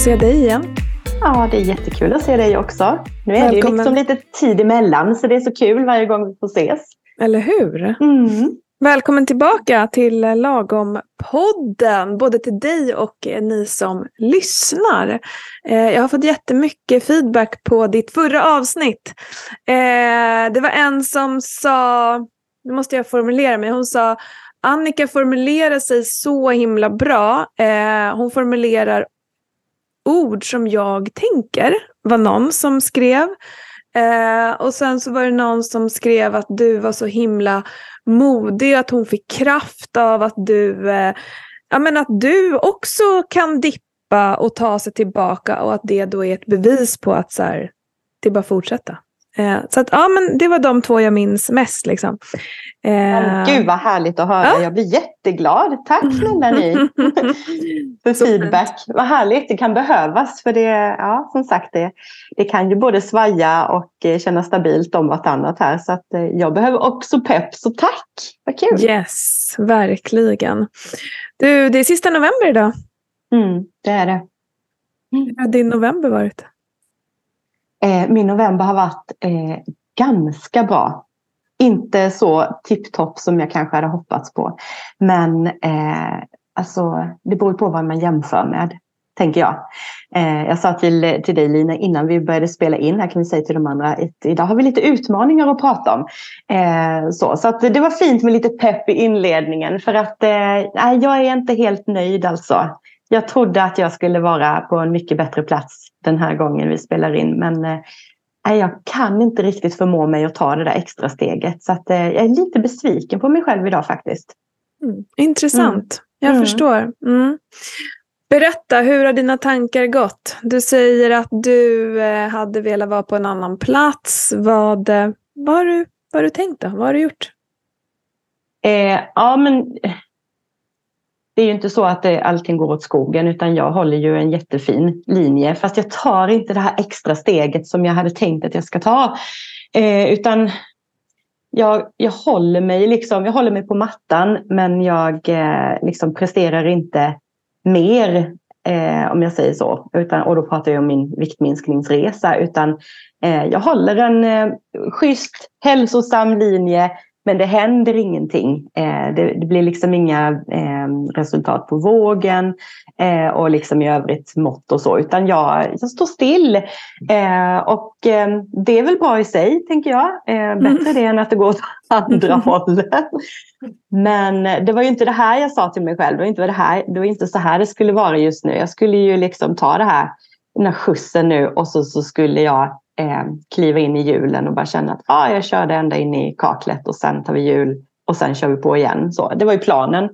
Att se dig igen. Ja, det är jättekul att se dig också. Nu är Välkommen. det ju liksom lite tid emellan så det är så kul varje gång vi får ses. Eller hur? Mm. Välkommen tillbaka till Lagom-podden, både till dig och ni som lyssnar. Eh, jag har fått jättemycket feedback på ditt förra avsnitt. Eh, det var en som sa, nu måste jag formulera mig, hon sa Annika formulerar sig så himla bra. Eh, hon formulerar ord som jag tänker, var någon som skrev. Eh, och sen så var det någon som skrev att du var så himla modig, att hon fick kraft av att du, eh, ja men att du också kan dippa och ta sig tillbaka och att det då är ett bevis på att så här, det är bara fortsätta. Eh, så att, ja, men det var de två jag minns mest. Liksom. Eh, Gud vad härligt att höra. Ja. Jag blir jätteglad. Tack snälla ni för feedback. Vad härligt. Det kan behövas. För det, ja, som sagt, det, det kan ju både svaja och eh, kännas stabilt om vartannat här. Så att, eh, jag behöver också pepp. Så tack. Vad kul. Yes, verkligen. Du, det är sista november idag. Mm, det är det. Hur har din november varit? Eh, min november har varit eh, ganska bra. Inte så tipptopp som jag kanske hade hoppats på. Men eh, alltså, det beror på vad man jämför med, tänker jag. Eh, jag sa till, till dig Lina innan vi började spela in, här kan vi säga till de andra, idag har vi lite utmaningar att prata om. Eh, så så att det var fint med lite pepp i inledningen för att eh, jag är inte helt nöjd alltså. Jag trodde att jag skulle vara på en mycket bättre plats den här gången vi spelar in. Men eh, jag kan inte riktigt förmå mig att ta det där extra steget. Så att, eh, jag är lite besviken på mig själv idag faktiskt. Mm. Intressant. Mm. Jag mm. förstår. Mm. Berätta, hur har dina tankar gått? Du säger att du eh, hade velat vara på en annan plats. Vad, eh, vad, har, du, vad har du tänkt då? Vad har du gjort? Eh, ja, men det är ju inte så att det, allting går åt skogen utan jag håller ju en jättefin linje. Fast jag tar inte det här extra steget som jag hade tänkt att jag ska ta. Eh, utan jag, jag, håller mig liksom, jag håller mig på mattan men jag eh, liksom presterar inte mer eh, om jag säger så. Utan, och då pratar jag om min viktminskningsresa. Utan eh, jag håller en eh, schysst, hälsosam linje men det händer ingenting. Eh, det, det, blir liksom inga eh, resultat på vågen eh, och liksom i övrigt mått och så, utan jag, jag står still. Eh, och eh, det är väl bra i sig, tänker jag. Eh, bättre mm. det än att det går åt andra hållet. Men det var ju inte det här jag sa till mig själv. Det var inte, det här, det var inte så här det skulle vara just nu. Jag skulle ju liksom ta det här, den här skjutsen nu och så, så skulle jag eh, kliva in i julen och bara känna att ah, jag körde ända in i kaklet och sen tar vi jul och sen kör vi på igen. Så, det var ju planen.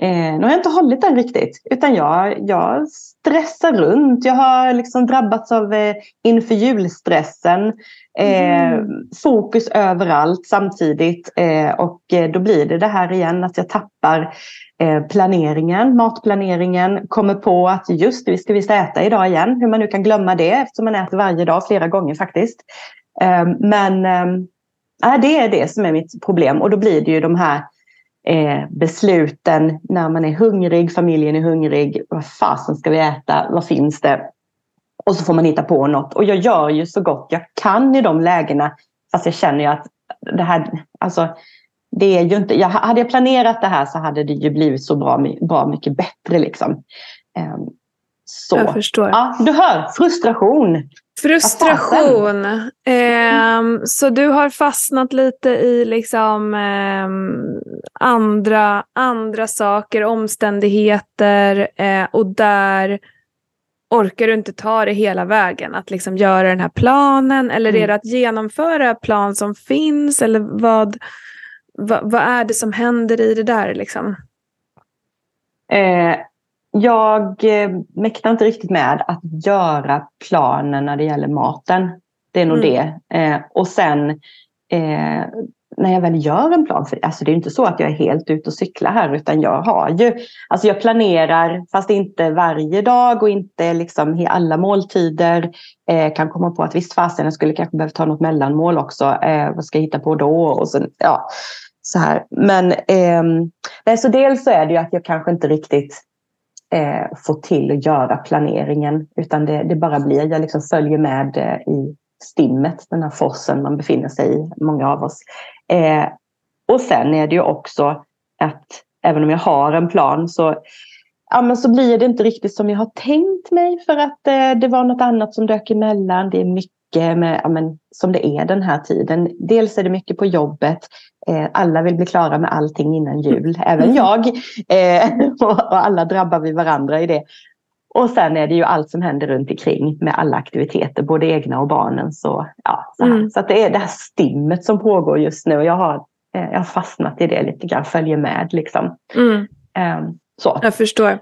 Eh, nu har jag inte hållit den riktigt utan jag, jag stressar runt. Jag har liksom drabbats av eh, inför julstressen. Eh, mm. Fokus överallt samtidigt eh, och eh, då blir det det här igen att jag tappar Eh, planeringen, matplaneringen, kommer på att just det, vi ska visst äta idag igen. Hur man nu kan glömma det eftersom man äter varje dag flera gånger faktiskt. Ehm, men det är det som är mitt problem och då blir det ju de här eh, besluten när man är hungrig, familjen är hungrig. Vad fasen ska vi äta? Vad finns det? Och så får man hitta på något. Och jag gör ju så gott jag kan i de lägena. Fast jag känner ju att det här, alltså det är ju inte, jag, hade jag planerat det här så hade det ju blivit så bra, bra mycket bättre. Liksom. Um, så. Jag förstår. Ja, du hör, frustration. Frustration. Eh, så du har fastnat lite i liksom, eh, andra, andra saker, omständigheter eh, och där orkar du inte ta det hela vägen? Att liksom göra den här planen eller mm. är det att genomföra plan som finns eller vad? vad, vad är det som händer i det där? Liksom? Eh, jag eh, mäktar inte riktigt med att göra planen när det gäller maten. Det är nog mm. det. Eh, och sen eh, när jag väl gör en plan, för alltså det är inte så att jag är helt ute och cyklar här utan jag har ju, alltså jag planerar fast inte varje dag och inte liksom i alla måltider. Eh, kan komma på att visst fasen jag skulle kanske behöva ta något mellanmål också. Eh, vad ska jag hitta på då? Och sen, ja, så här. Men eh, så dels så är det ju att jag kanske inte riktigt eh, får till att göra planeringen. Utan det, det bara blir, jag liksom följer med eh, i stimmet, den här forsen man befinner sig i, många av oss. Eh, och sen är det ju också att även om jag har en plan så, ja, men så blir det inte riktigt som jag har tänkt mig för att eh, det var något annat som dök emellan. Det är mycket med, ja, men, som det är den här tiden. Dels är det mycket på jobbet. Eh, alla vill bli klara med allting innan jul, även mm. jag. Eh, och, och alla drabbar vi varandra i det. Och sen är det ju allt som händer runt omkring med alla aktiviteter, både egna och barnens. Så, ja, så, mm. så det är det här stimmet som pågår just nu. Jag har, eh, jag har fastnat i det lite grann, följer med liksom. Mm. Um, så. Jag förstår.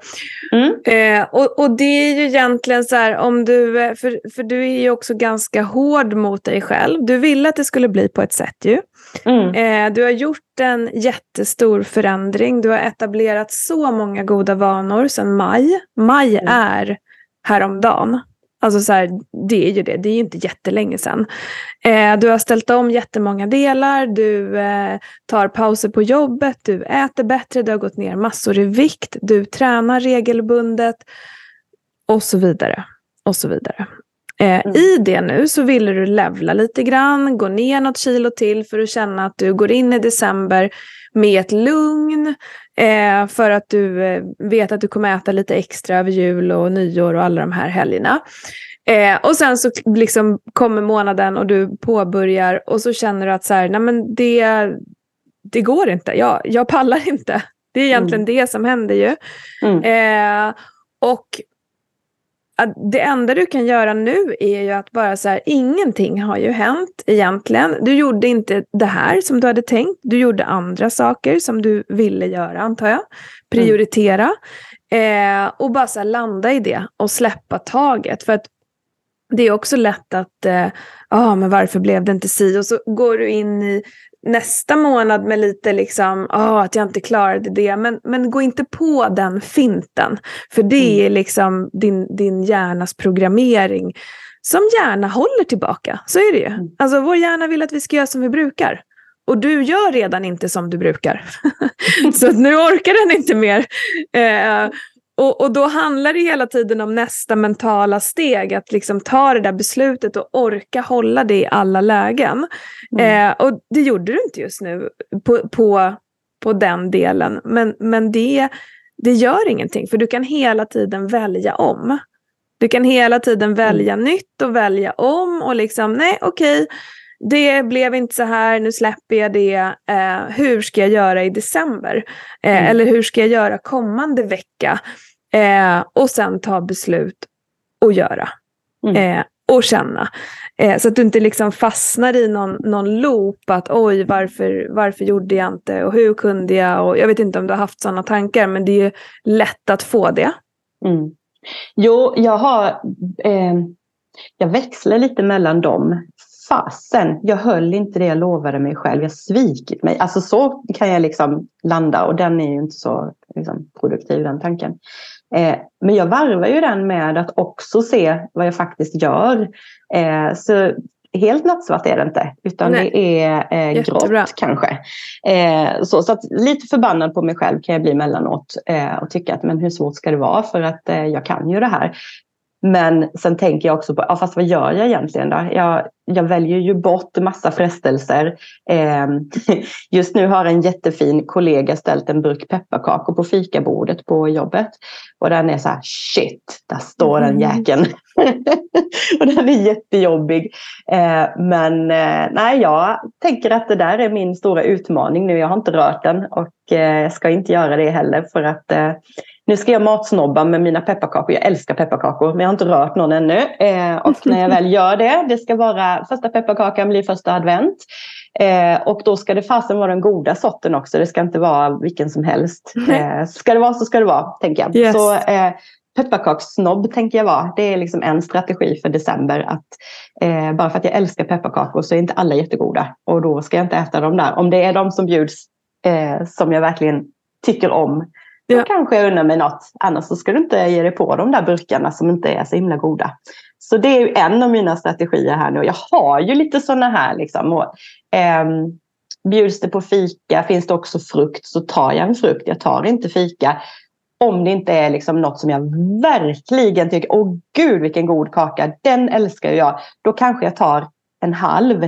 Mm. Eh, och, och det är ju egentligen så här, om du, eh, för, för du är ju också ganska hård mot dig själv. Du ville att det skulle bli på ett sätt ju. Mm. Eh, du har gjort en jättestor förändring. Du har etablerat så många goda vanor sedan maj. Maj mm. är häromdagen. Alltså så här, det är ju det, det är ju inte jättelänge sedan. Eh, du har ställt om jättemånga delar, du eh, tar pauser på jobbet, du äter bättre, du har gått ner massor i vikt, du tränar regelbundet och så vidare. Och så vidare. Eh, mm. I det nu så ville du levla lite grann, gå ner något kilo till för att känna att du går in i december med ett lugn. Eh, för att du eh, vet att du kommer äta lite extra över jul och nyår och alla de här helgerna. Eh, och sen så liksom kommer månaden och du påbörjar och så känner du att så här, nej men det, det går inte, jag, jag pallar inte. Det är egentligen mm. det som händer ju. Mm. Eh, och det enda du kan göra nu är ju att bara så här, ingenting har ju hänt egentligen. Du gjorde inte det här som du hade tänkt. Du gjorde andra saker som du ville göra antar jag. Prioritera. Mm. Eh, och bara så här, landa i det och släppa taget. För att det är också lätt att, eh, ah, men varför blev det inte si? Och så går du in i nästa månad med lite liksom, oh, att jag inte klarade det. Men, men gå inte på den finten. För det mm. är liksom din, din hjärnas programmering som gärna håller tillbaka. Så är det ju. Mm. Alltså vår hjärna vill att vi ska göra som vi brukar. Och du gör redan inte som du brukar. så nu orkar den inte mer. Eh, och, och då handlar det hela tiden om nästa mentala steg, att liksom ta det där beslutet och orka hålla det i alla lägen. Mm. Eh, och det gjorde du inte just nu på, på, på den delen, men, men det, det gör ingenting, för du kan hela tiden välja om. Du kan hela tiden välja mm. nytt och välja om och liksom, nej okej, det blev inte så här, nu släpper jag det. Eh, hur ska jag göra i december? Eh, mm. Eller hur ska jag göra kommande vecka? Eh, och sen ta beslut och göra. Mm. Eh, och känna. Eh, så att du inte liksom fastnar i någon, någon loop att oj, varför, varför gjorde jag inte och hur kunde jag? Och jag vet inte om du har haft sådana tankar, men det är lätt att få det. Mm. Jo, jag har... Eh, jag växlar lite mellan dem. Fasen, jag höll inte det jag lovade mig själv. Jag svikit mig. Alltså så kan jag liksom landa och den är ju inte så liksom, produktiv den tanken. Eh, men jag varvar ju den med att också se vad jag faktiskt gör. Eh, så helt nattsvart är det inte, utan Nej. det är eh, grått kanske. Eh, så så att lite förbannad på mig själv kan jag bli mellanåt eh, och tycka att men hur svårt ska det vara för att eh, jag kan ju det här. Men sen tänker jag också på, ja, fast vad gör jag egentligen då? Jag, jag väljer ju bort massa frestelser. Eh, just nu har en jättefin kollega ställt en burk pepparkakor på fikabordet på jobbet. Och den är så här, shit, där står den mm. jäkeln. och den är jättejobbig. Eh, men eh, nej, jag tänker att det där är min stora utmaning nu. Jag har inte rört den och eh, ska inte göra det heller för att eh, nu ska jag matsnobba med mina pepparkakor. Jag älskar pepparkakor men jag har inte rört någon ännu. Eh, och när jag väl gör det, det ska vara första pepparkakan blir första advent. Eh, och då ska det fasen vara den goda sorten också. Det ska inte vara vilken som helst. Eh, ska det vara så ska det vara, tänker jag. Yes. Så eh, pepparkakssnobb tänker jag vara. Det är liksom en strategi för december. Att, eh, bara för att jag älskar pepparkakor så är inte alla jättegoda. Och då ska jag inte äta dem där. Om det är de som bjuds eh, som jag verkligen tycker om då ja. kanske jag unnar mig något. Annars så ska du inte ge dig på de där burkarna som inte är så himla goda. Så det är ju en av mina strategier här nu. Jag har ju lite sådana här. Liksom. Och, eh, bjuds det på fika, finns det också frukt så tar jag en frukt. Jag tar inte fika. Om det inte är liksom något som jag verkligen tycker, åh gud vilken god kaka, den älskar jag. Då kanske jag tar en halv.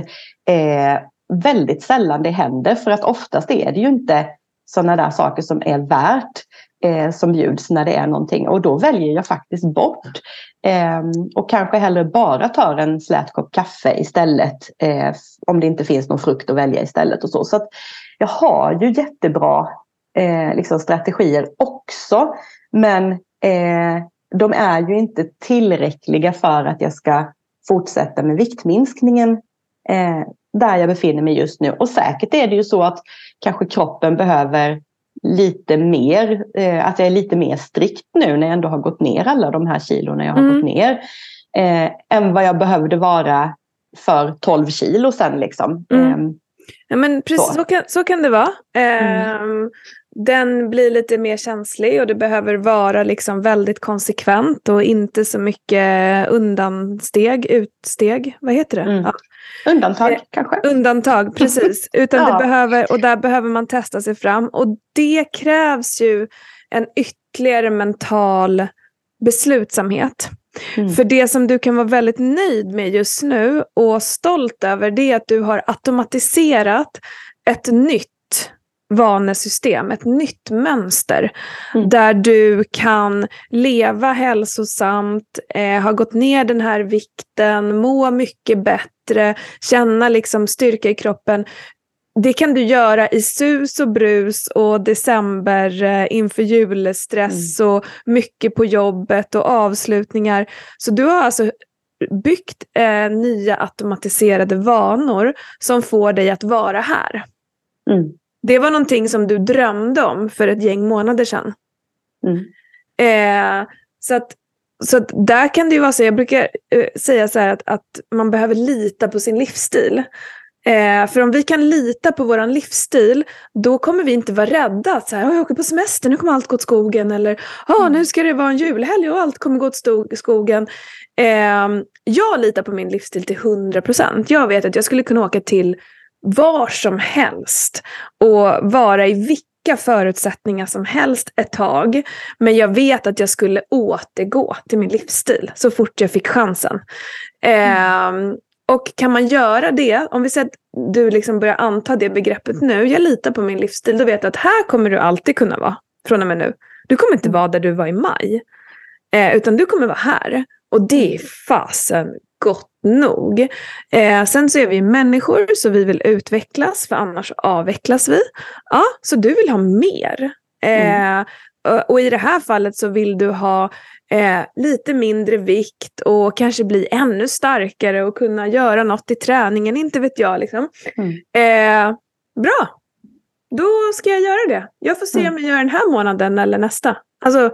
Eh, väldigt sällan det händer för att oftast är det ju inte sådana där saker som är värt eh, som bjuds när det är någonting. Och då väljer jag faktiskt bort. Eh, och kanske hellre bara tar en slät kopp kaffe istället. Eh, om det inte finns någon frukt att välja istället. och så. Så jag har ju jättebra eh, liksom strategier också. Men eh, de är ju inte tillräckliga för att jag ska fortsätta med viktminskningen eh, där jag befinner mig just nu. Och säkert är det ju så att kanske kroppen behöver lite mer, eh, att jag är lite mer strikt nu när jag ändå har gått ner alla de här kilona jag har mm. gått ner. Eh, än vad jag behövde vara för 12 kilo sen. Liksom. Mm. Eh, ja, men precis så. så. kan, så kan det vara. Mm. Den blir lite mer känslig och det behöver vara liksom väldigt konsekvent och inte så mycket undansteg, utsteg, vad heter det? Mm. Ja. Undantag eh, kanske? Undantag, precis. Utan ja. det behöver, och där behöver man testa sig fram. Och det krävs ju en ytterligare mental beslutsamhet. Mm. För det som du kan vara väldigt nöjd med just nu och stolt över det är att du har automatiserat ett nytt vanesystem, ett nytt mönster. Mm. Där du kan leva hälsosamt, eh, ha gått ner den här vikten, må mycket bättre, känna liksom styrka i kroppen. Det kan du göra i sus och brus och december eh, inför julstress mm. och mycket på jobbet och avslutningar. Så du har alltså byggt eh, nya automatiserade vanor som får dig att vara här. Mm. Det var någonting som du drömde om för ett gäng månader sedan. Mm. Eh, så att, så att där kan det ju vara så, jag brukar eh, säga så att, att man behöver lita på sin livsstil. Eh, för om vi kan lita på vår livsstil, då kommer vi inte vara rädda. Så här, jag åker på semester, nu kommer allt gå åt skogen. Eller oh, nu ska det vara en julhelg och allt kommer gå åt skogen. Eh, jag litar på min livsstil till 100%. Jag vet att jag skulle kunna åka till var som helst och vara i vilka förutsättningar som helst ett tag. Men jag vet att jag skulle återgå till min livsstil så fort jag fick chansen. Mm. Eh, och kan man göra det, om vi säger att du liksom börjar anta det begreppet nu, jag litar på min livsstil, då vet jag att här kommer du alltid kunna vara från och med nu. Du kommer inte mm. vara där du var i maj, eh, utan du kommer vara här. Och det är fasen gott nog. Eh, sen så är vi människor så vi vill utvecklas för annars avvecklas vi. Ja, så du vill ha mer. Eh, mm. och, och, i det här fallet så vill du ha eh, lite mindre vikt och kanske bli ännu starkare och kunna göra något i träningen, inte vet jag. Liksom. Mm. Eh, bra, då ska jag göra det. Jag får se mm. om jag gör den här månaden eller nästa. Alltså, mm.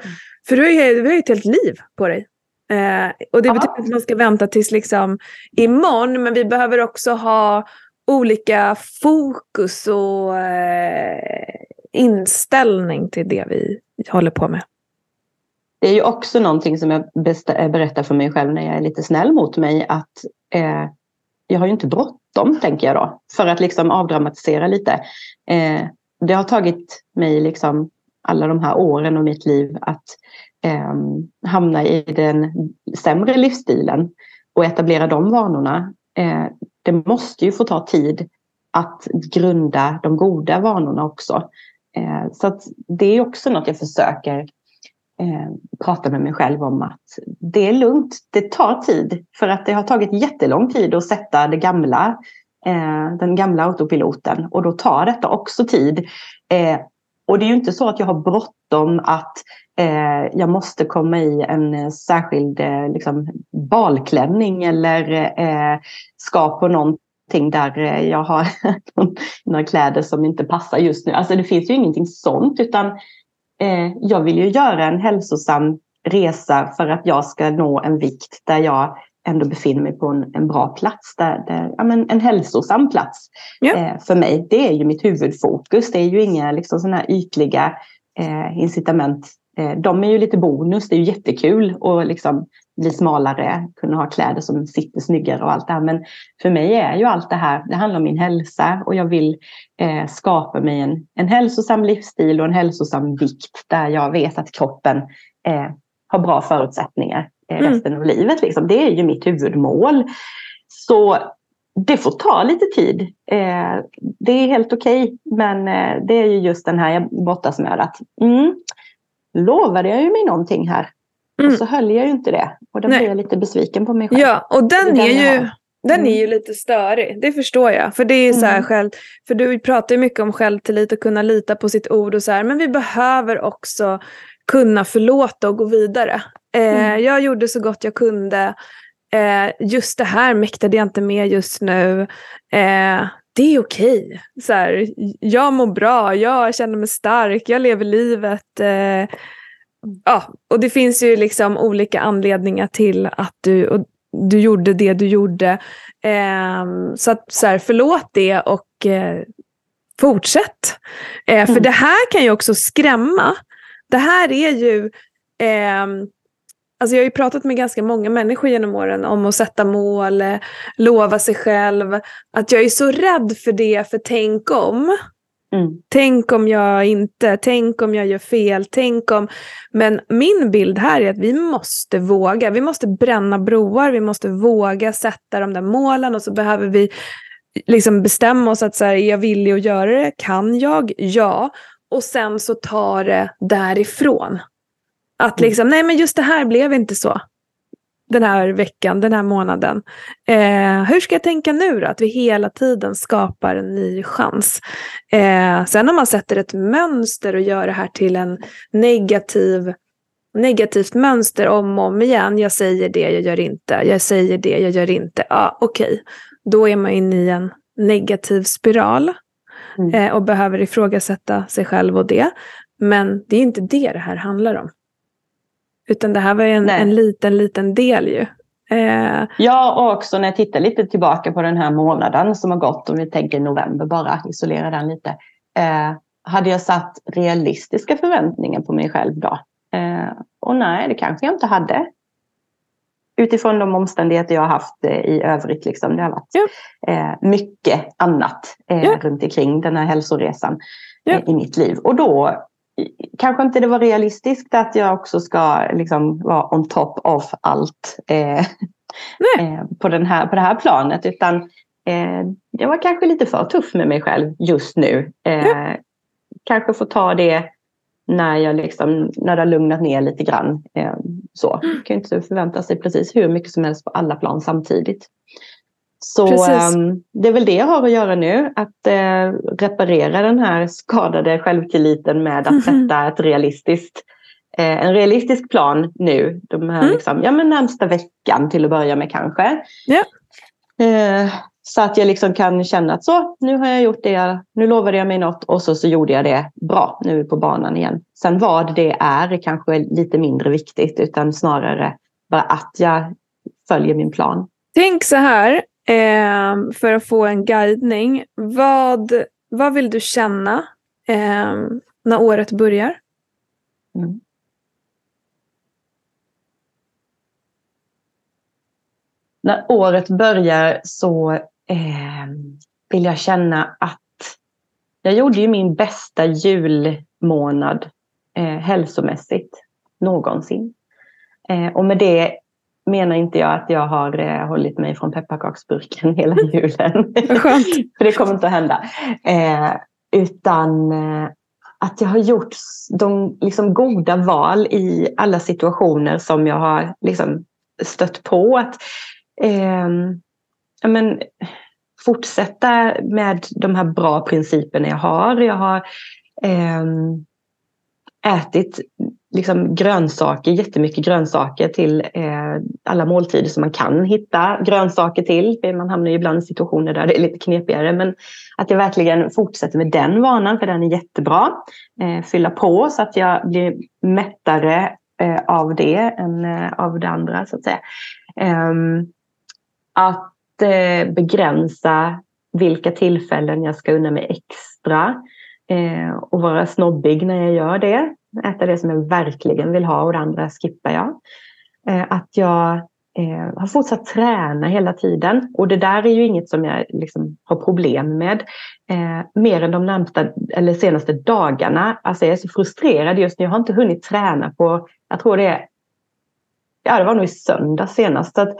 för du har ju, du har ju ett helt liv på dig. Eh, och det betyder att man ska vänta tills liksom imorgon, men vi behöver också ha olika fokus och eh, inställning till det vi håller på med. Det är ju också någonting som jag eh, berättar för mig själv när jag är lite snäll mot mig att eh, jag har ju inte bråttom, tänker jag då, för att liksom avdramatisera lite. Eh, det har tagit mig liksom alla de här åren av mitt liv att eh, hamna i den sämre livsstilen och etablera de vanorna. Eh, det måste ju få ta tid att grunda de goda vanorna också. Eh, så att det är också något jag försöker eh, prata med mig själv om att det är lugnt, det tar tid. För att det har tagit jättelång tid att sätta det gamla, eh, den gamla autopiloten och då tar detta också tid. Eh, och det är ju inte så att jag har bråttom att eh, jag måste komma i en särskild eh, liksom, balklänning eller eh, ska på någonting där eh, jag har några kläder som inte passar just nu. Alltså det finns ju ingenting sånt utan eh, jag vill ju göra en hälsosam resa för att jag ska nå en vikt där jag ändå befinner mig på en, en bra plats. Där, där, ja, men en hälsosam plats ja. eh, för mig. Det är ju mitt huvudfokus. Det är ju inga liksom, såna här ytliga eh, incitament. Eh, de är ju lite bonus. Det är ju jättekul att liksom, bli smalare, kunna ha kläder som sitter snyggare och allt det här. Men för mig är ju allt det här, det handlar om min hälsa och jag vill eh, skapa mig en, en hälsosam livsstil och en hälsosam vikt där jag vet att kroppen eh, har bra förutsättningar eh, mm. resten av livet. Liksom. Det är ju mitt huvudmål. Så det får ta lite tid. Eh, det är helt okej, okay, men eh, det är ju just den här bortasmörat. Mm, lovade jag ju mig någonting här. Mm. Och så höll jag ju inte det. Och då blir jag lite besviken på mig själv. Ja, och den, är, ju... Den är ju mm. lite störig, det förstår jag. För det är så här mm. själv, för du pratar ju mycket om självtillit och kunna lita på sitt ord och så här, men vi behöver också kunna förlåta och gå vidare. Eh, mm. Jag gjorde så gott jag kunde. Eh, just det här mäktade jag inte med just nu. Eh, det är okej. Okay. jag mår bra, jag känner mig stark, jag lever livet. Eh, ja, och det finns ju liksom olika anledningar till att du, du gjorde det du gjorde. Eh, så att så här, förlåt det och eh, fortsätt. Eh, mm. För det här kan ju också skrämma. Det här är ju ehm, Alltså jag har ju pratat med ganska många människor genom åren om att sätta mål, lova sig själv. Att jag är så rädd för det, för tänk om. Mm. Tänk om jag inte, tänk om jag gör fel, tänk om... Men min bild här är att vi måste våga. Vi måste bränna broar, vi måste våga sätta de där målen och så behöver vi liksom bestämma oss att så här, är jag villig att göra det? Kan jag? Ja. Och sen så tar det därifrån. Att mm. liksom, nej men just det här blev inte så. Den här veckan, den här månaden. Eh, hur ska jag tänka nu då? Att vi hela tiden skapar en ny chans. Eh, sen om man sätter ett mönster och gör det här till en negativ negativt mönster om och om igen. Jag säger det, jag gör inte. Jag säger det, jag gör inte. Ja, okej. Okay. Då är man inne i en negativ spiral mm. eh, och behöver ifrågasätta sig själv och det. Men det är inte det det här handlar om. Utan det här var en, en liten, liten del ju. Eh. Ja, och också när jag tittar lite tillbaka på den här månaden som har gått, om vi tänker november bara, isolera den lite. Eh, hade jag satt realistiska förväntningar på mig själv då? Eh, och nej, det kanske jag inte hade. Utifrån de omständigheter jag har haft eh, i övrigt. Liksom. Det har varit ja. Eh, mycket annat eh, ja. runt omkring den här hälsoresan ja. i mitt liv. Och då kanske inte det var realistiskt att jag också ska liksom vara on top of allt eh, eh, på, den här, på det här planet. Utan eh, jag var kanske lite för tuff med mig själv just nu. Mm. Kanske få ta det när, jag liksom, när det har lugnat ner lite grann. Eh, så. Man kan inte förvänta sig precis hur mycket som helst på alla plan samtidigt. Så um, det är väl det jag har att göra nu. Att uh, reparera den här skadade självtilliten med att sätta ett realistiskt, uh, en realistisk plan nu. De här mm. liksom, ja, men närmsta veckan till att börja med kanske. Ja. Uh, så att jag liksom kan känna att så, nu har jag gjort det, nu lovade jag mig något och så, så gjorde jag det bra. Nu är vi på banan igen. Sen vad det är är kanske lite mindre viktigt utan snarare bara att jag följer min plan. Tänk så här, eh, för att få en guidning. Vad, vad vill du känna eh, när året börjar? Mm. När året börjar så eh, vill jag känna att jag gjorde ju min bästa julmånad eh, hälsomässigt någonsin. Eh, och med det menar inte jag att jag har eh, hållit mig från pepparkaksburken hela julen. För det kommer inte att hända. Eh, utan eh, att jag har gjort de liksom, goda val i alla situationer som jag har liksom, stött på. Att, eh, men, fortsätta med de här bra principerna jag har. Jag har eh, ätit liksom grönsaker, jättemycket grönsaker till eh, alla måltider som man kan hitta grönsaker till. Man hamnar ju ibland i situationer där det är lite knepigare. Men att jag verkligen fortsätter med den vanan, för den är jättebra. Eh, fylla på så att jag blir mättare eh, av det än eh, av det andra, så att säga. Ehm, att eh, begränsa vilka tillfällen jag ska unna mig extra eh, och vara snobbig när jag gör det äta det som jag verkligen vill ha och det andra skippar jag. Eh, att jag eh, har fortsatt träna hela tiden. Och det där är ju inget som jag liksom har problem med. Eh, mer än de närmsta, eller senaste dagarna. Alltså jag är så frustrerad just nu. Jag har inte hunnit träna på, jag tror det är, ja det var nog i söndag senast. Så att,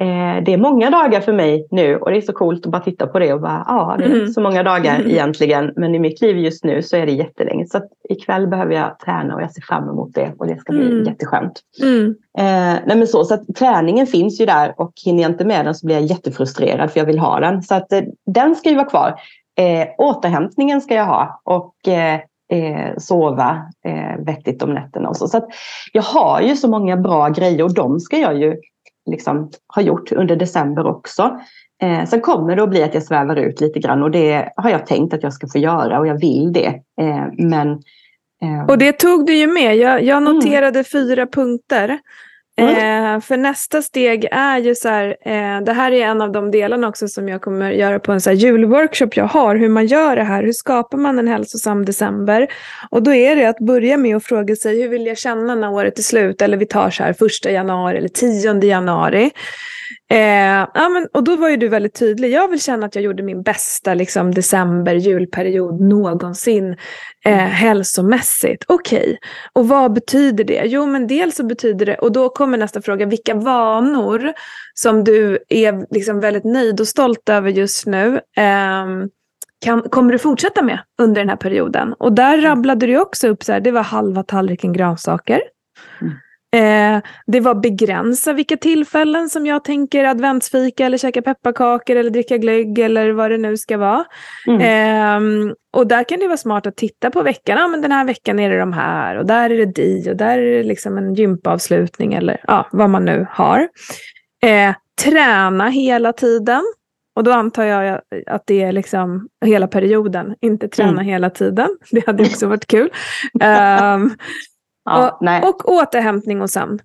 Eh, det är många dagar för mig nu och det är så coolt att bara titta på det och bara, ja, det är mm. så många dagar mm. egentligen. Men i mitt liv just nu så är det jättelänge. Så att ikväll behöver jag träna och jag ser fram emot det och det ska bli mm. jätteskönt. Mm. Eh, nej men så, så att träningen finns ju där och hinner jag inte med den så blir jag jättefrustrerad för jag vill ha den. Så att eh, den ska ju vara kvar. Eh, återhämtningen ska jag ha och eh, eh, sova eh, vettigt om nätterna. Och så så jag har ju så många bra grejer och de ska jag ju liksom har gjort under december också. Eh, sen kommer det att bli att jag svävar ut lite grann och det har jag tänkt att jag ska få göra och jag vill det. Eh, men, eh... Och det tog du ju med. Jag, jag mm. noterade mm. fyra punkter. Mm. Eh, för nästa steg är ju så här, eh, det här är en av de delarna också som jag kommer göra på en så här julworkshop jag har, hur man gör det här, hur skapar man en hälsosam december? Och då är det att börja med att fråga sig, hur vill jag känna när året är slut? Eller vi tar så här första januari eller tionde januari. Eh, ja, men, och då var ju du väldigt tydlig. Jag vill känna att jag gjorde min bästa liksom, december, julperiod någonsin eh, hälsomässigt. Okej, okay. och vad betyder det? Jo, men dels så betyder det, och då kommer nästa fråga, vilka vanor som du är liksom, väldigt nöjd och stolt över just nu eh, kan, kommer du fortsätta med under den här perioden? Och där mm. rabblade du också upp, så här, det var halva tallriken grönsaker. Mm. Eh, det var begränsa vilka tillfällen som jag tänker adventsfika eller käka pepparkakor eller dricka glögg eller vad det nu ska vara. Mm. Eh, och där kan det vara smart att titta på veckan. Ja, men den här veckan är det de här och där är det di och där är det liksom en gympaavslutning eller ja, vad man nu har. Eh, träna hela tiden. Och då antar jag att det är liksom hela perioden, inte träna mm. hela tiden. Det hade också varit kul. um, Ja, och, och, återhämtning och sömn.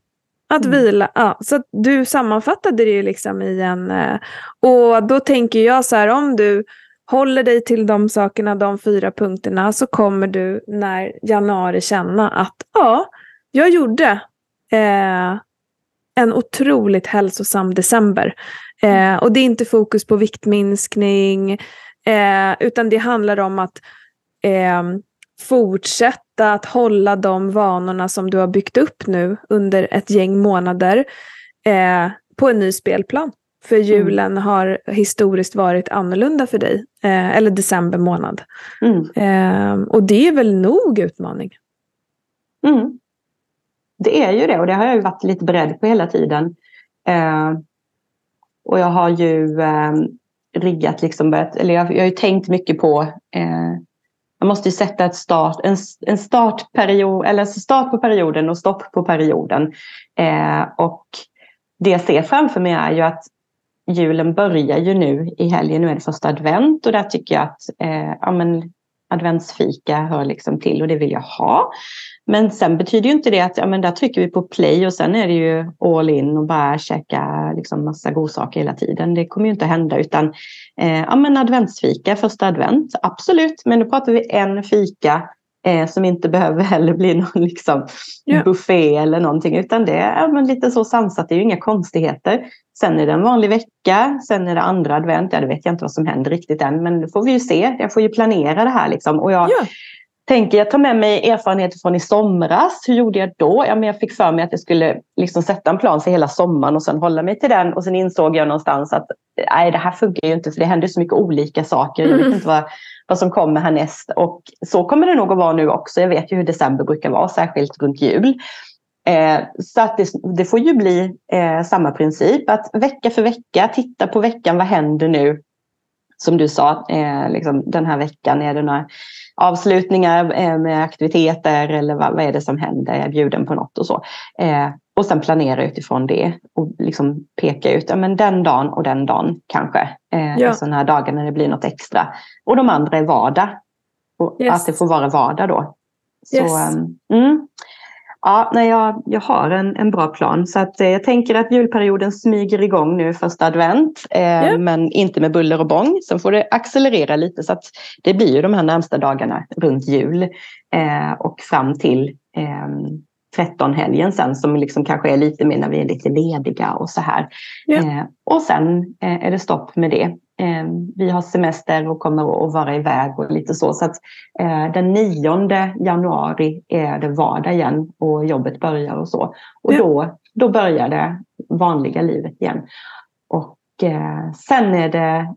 Att mm. vila. Ja, så du sammanfattade det ju liksom i en... Eh, och då tänker jag så här, om du håller dig till de sakerna, de fyra punkterna, så kommer du när januari känna att ja, jag gjorde eh, en otroligt hälsosam december. Eh, och det är inte fokus på viktminskning, eh, utan det handlar om att eh, fortsätta att hålla de vanorna som du har byggt upp nu under ett gäng månader eh, på en ny spelplan. För mm. julen mm. har historiskt varit annorlunda för dig, eh, eller december månad. Mm. Eh, och det är väl nog utmaning? Mm. Det är ju det och det har jag ju varit lite beredd på hela tiden. Eh, och jag har ju eh, riggat, liksom börjat, eller jag, jag har ju tänkt mycket på eh, man måste ju sätta ett start, en, en startperiod, eller alltså start på perioden och stopp på perioden. Eh, och det jag ser framför mig är ju att julen börjar ju nu i helgen. Nu är det första advent och där tycker jag att eh, ja, men, adventsfika hör liksom till och det vill jag ha. Men sen betyder ju inte det att ja, men där trycker vi på play och sen är det ju all in och bara käka liksom massa godsaker hela tiden. Det kommer ju inte hända utan eh, ja, men adventsfika, första advent, absolut. Men nu pratar vi en fika eh, som inte behöver heller bli någon liksom, ja. buffé eller någonting utan det är men lite så sansat, det är ju inga konstigheter. Sen är det en vanlig vecka, sen är det andra advent, ja det vet jag inte vad som händer riktigt än men det får vi ju se. Jag får ju planera det här liksom. Och jag, ja tänker jag ta med mig erfarenheter från i somras. Hur gjorde jag då? Ja, men jag fick för mig att jag skulle liksom sätta en plan för hela sommaren och sen hålla mig till den. Och sen insåg jag någonstans att nej, det här funkar ju inte för det händer så mycket olika saker. Jag vet inte vad, vad som kommer härnäst. Och så kommer det nog att vara nu också. Jag vet ju hur december brukar vara, särskilt runt jul. Eh, så att det, det, får ju bli eh, samma princip. Att vecka för vecka titta på veckan. Vad händer nu? Som du sa, eh, liksom, den här veckan är det några avslutningar eh, med aktiviteter eller vad, vad är det som händer? Jag är bjuden på något och så. Eh, och sen planera utifrån det och liksom peka ut ja, men den dagen och den dagen kanske. Eh, ja. Alltså den här dagen när det blir något extra. Och de andra är vardag. Och yes. Att det får vara vardag då. Så, yes. mm, Ja, nej, jag, jag har en, en bra plan. Så att, eh, jag tänker att julperioden smyger igång nu första advent. Eh, yeah. Men inte med buller och bång. Sen får det accelerera lite så att det blir ju de här närmsta dagarna runt jul. Eh, och fram till eh, 13-helgen sen som liksom kanske är lite mer när vi är lite lediga och så här. Ja. Eh, och sen eh, är det stopp med det. Eh, vi har semester och kommer att vara iväg och lite så. Så att eh, den 9 januari är det vardag igen och jobbet börjar och så. Och då, då börjar det vanliga livet igen. Och eh, sen är det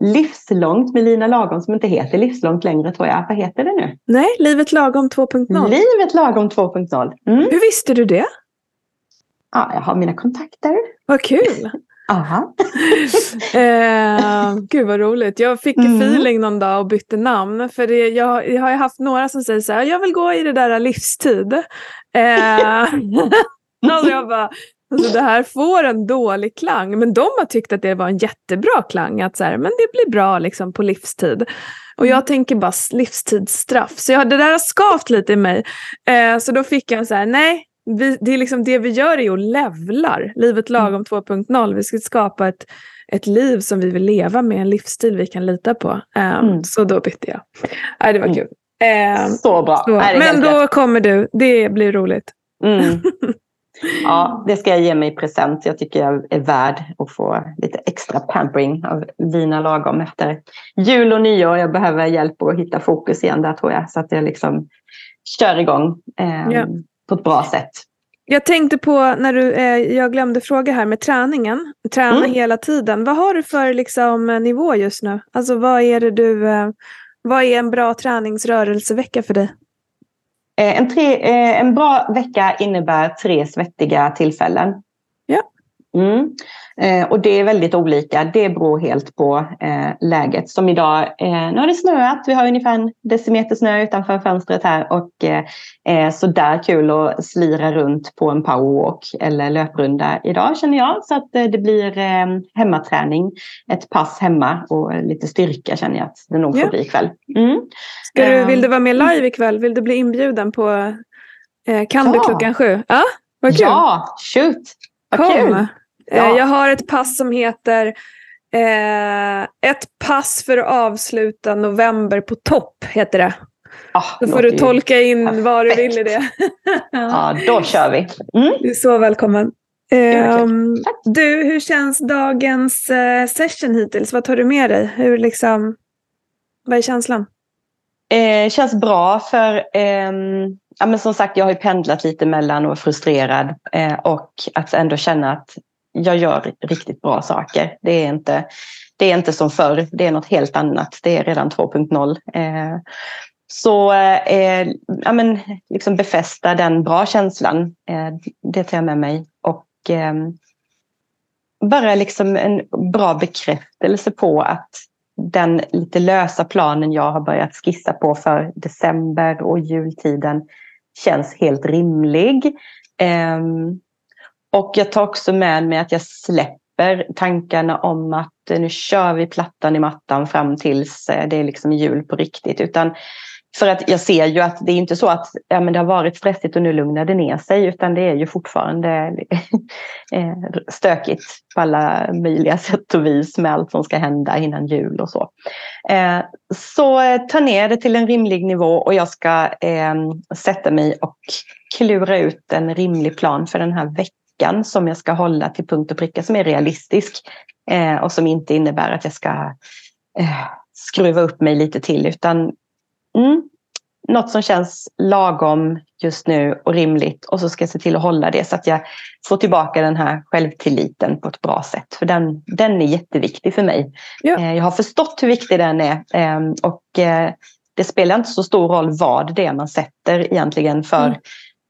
Livslångt med Lina Lagom som inte heter Livslångt längre tror jag. Vad heter det nu? Nej, Livet Lagom 2.0. Livet Lagom 2.0. Mm. Hur visste du det? Ja, jag har mina kontakter. Vad kul! Aha. eh, gud vad roligt. Jag fick mm. feeling någon dag och bytte namn. För det, jag, jag har haft några som säger så här, jag vill gå i det där livstid. Eh, alltså jag bara, Alltså det här får en dålig klang, men de har tyckt att det var en jättebra klang. Att så här, men det blir bra liksom på livstid. Och jag mm. tänker bara livstidsstraff. Så jag, det där har skavt lite i mig. Eh, så då fick jag så här, nej, vi, det, är liksom det vi gör är att levlar livet lagom 2.0. Mm. Vi ska skapa ett, ett liv som vi vill leva med, en livsstil vi kan lita på. Eh, mm. Så då bytte jag. Nej, det var mm. kul. Eh, så bra. Så. Nej, men då rätt. kommer du, det blir roligt. Mm. Ja, det ska jag ge mig i present. Jag tycker jag är värd att få lite extra pampering av Lina lagom efter jul och nyår. Jag behöver hjälp att hitta fokus igen där tror jag. Så att jag liksom kör igång eh, ja. På ett bra sätt. Jag tänkte på när du, eh, jag glömde fråga här med träningen. Träna mm. hela tiden. Vad har du för liksom, nivå just nu? Alltså vad är det du, eh, vad är en bra träningsrörelsevecka för dig? Eh, en, tre, eh, en bra vecka innebär tre svettiga tillfällen. Ja. Mm. Eh, och det är väldigt olika. Det beror helt på eh, läget. Som idag, eh, nu har det snöat. Vi har ungefär en decimeter snö utanför fönstret här. Och eh, så där kul att slira runt på en powerwalk eller löprunda idag känner jag. Så att det blir hemmaträning. Ett pass hemma och lite styrka känner jag att det nog får ja. bli ikväll. Mm. Ska du, vill du vara med live ikväll? Vill du bli inbjuden på Kan ja. du klockan sju? Ja, vad kul. Ja, shoot. Vad kul. Ja. Eh, jag har ett pass som heter eh, Ett pass för att avsluta november på topp. heter det. Ah, då får du tolka in perfekt. vad du vill i det. ja, då kör vi. Mm. Du är så välkommen. Eh, du, hur känns dagens eh, session hittills? Vad tar du med dig? Hur liksom, vad är känslan? Eh, känns bra för eh, ja, men som sagt jag har ju pendlat lite mellan och är frustrerad eh, och att ändå känna att jag gör riktigt bra saker. Det är inte, det är inte som förr, det är något helt annat. Det är redan 2.0. Eh, så eh, ja, men, liksom befästa den bra känslan, eh, det tar jag med mig. Och eh, bara liksom en bra bekräftelse på att den lite lösa planen jag har börjat skissa på för december och jultiden känns helt rimlig. Ehm, och jag tar också med mig att jag släpper tankarna om att eh, nu kör vi plattan i mattan fram tills eh, det är liksom jul på riktigt. Utan för att jag ser ju att det är inte så att ja, men det har varit stressigt och nu lugnar det ner sig utan det är ju fortfarande eh, stökigt på alla möjliga sätt och vis med allt som ska hända innan jul och så. Så ta ner det till en rimlig nivå och jag ska sätta mig och klura ut en rimlig plan för den här veckan veckan som jag ska hålla till punkt och pricka som är realistisk eh, och som inte innebär att jag ska eh, skruva upp mig lite till utan mm, något som känns lagom just nu och rimligt och så ska jag se till att hålla det så att jag får tillbaka den här självtilliten på ett bra sätt. För den, den är jätteviktig för mig. Ja. Eh, jag har förstått hur viktig den är eh, och eh, det spelar inte så stor roll vad det är man sätter egentligen för mm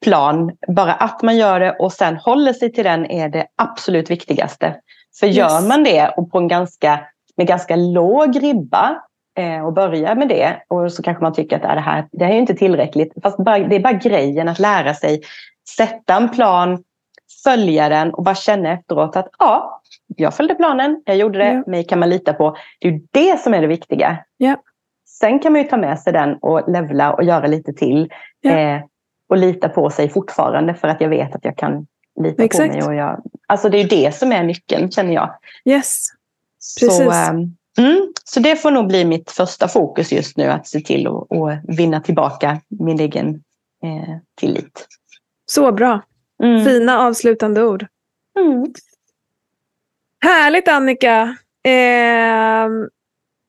plan. Bara att man gör det och sen håller sig till den är det absolut viktigaste. För yes. gör man det och på en ganska, med ganska låg ribba eh, och börjar med det och så kanske man tycker att det här, det här är inte tillräckligt. Fast bara, det är bara grejen att lära sig sätta en plan, följa den och bara känna efteråt att ja, jag följde planen, jag gjorde det, ja. mig kan man lita på. Det är det som är det viktiga. Ja. Sen kan man ju ta med sig den och levla och göra lite till. Ja. Eh, och lita på sig fortfarande för att jag vet att jag kan lita Exakt. på mig. Och jag, alltså det är det som är nyckeln känner jag. Yes, precis. Så, um, mm, så det får nog bli mitt första fokus just nu, att se till att vinna tillbaka min egen eh, tillit. Så bra. Mm. Fina avslutande ord. Mm. Härligt Annika. Eh,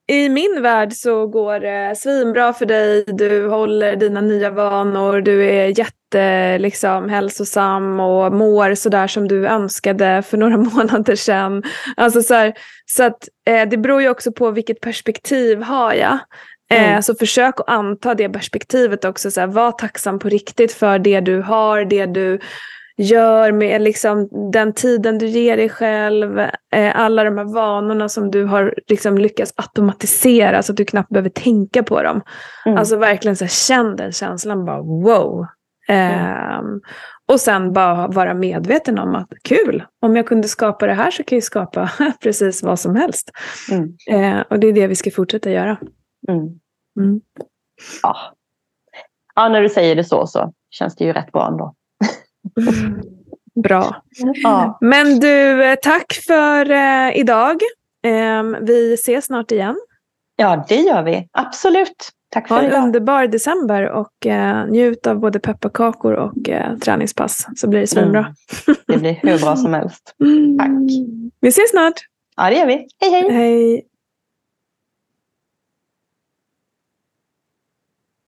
I min värld så går det svinbra för dig. Du håller dina nya vanor. Du är jätte liksom, hälsosam och mår sådär som du önskade för några månader sedan. Alltså, så, här, så att, eh, det beror ju också på vilket perspektiv har jag. Eh, mm. så försök att anta det perspektivet också. Så här, var tacksam på riktigt för det du har, det du gör med liksom, den tiden du ger dig själv, eh, alla de här vanorna som du har liksom, lyckats automatisera så att du knappt behöver tänka på dem. Mm. Alltså verkligen så här, känn den känslan, bara wow. Eh, Och sen bara vara medveten om att kul, om jag kunde skapa det här så kan jag skapa precis vad som helst. Mm. Eh, och det är det vi ska fortsätta göra. Mm. mm. Ja. ja, när du säger det så så känns det ju rätt bra ändå. Bra. Ja. Men du, tack för eh, idag. Eh, vi ses snart igen. Ja, det gör vi. Absolut. Tack för ha en idag. underbar december och eh, njut av både pepparkakor och eh, träningspass så blir det svinbra. Mm. Det blir hur bra som helst. Tack. Vi ses snart. Ja, det gör vi. Hej, hej. Hej.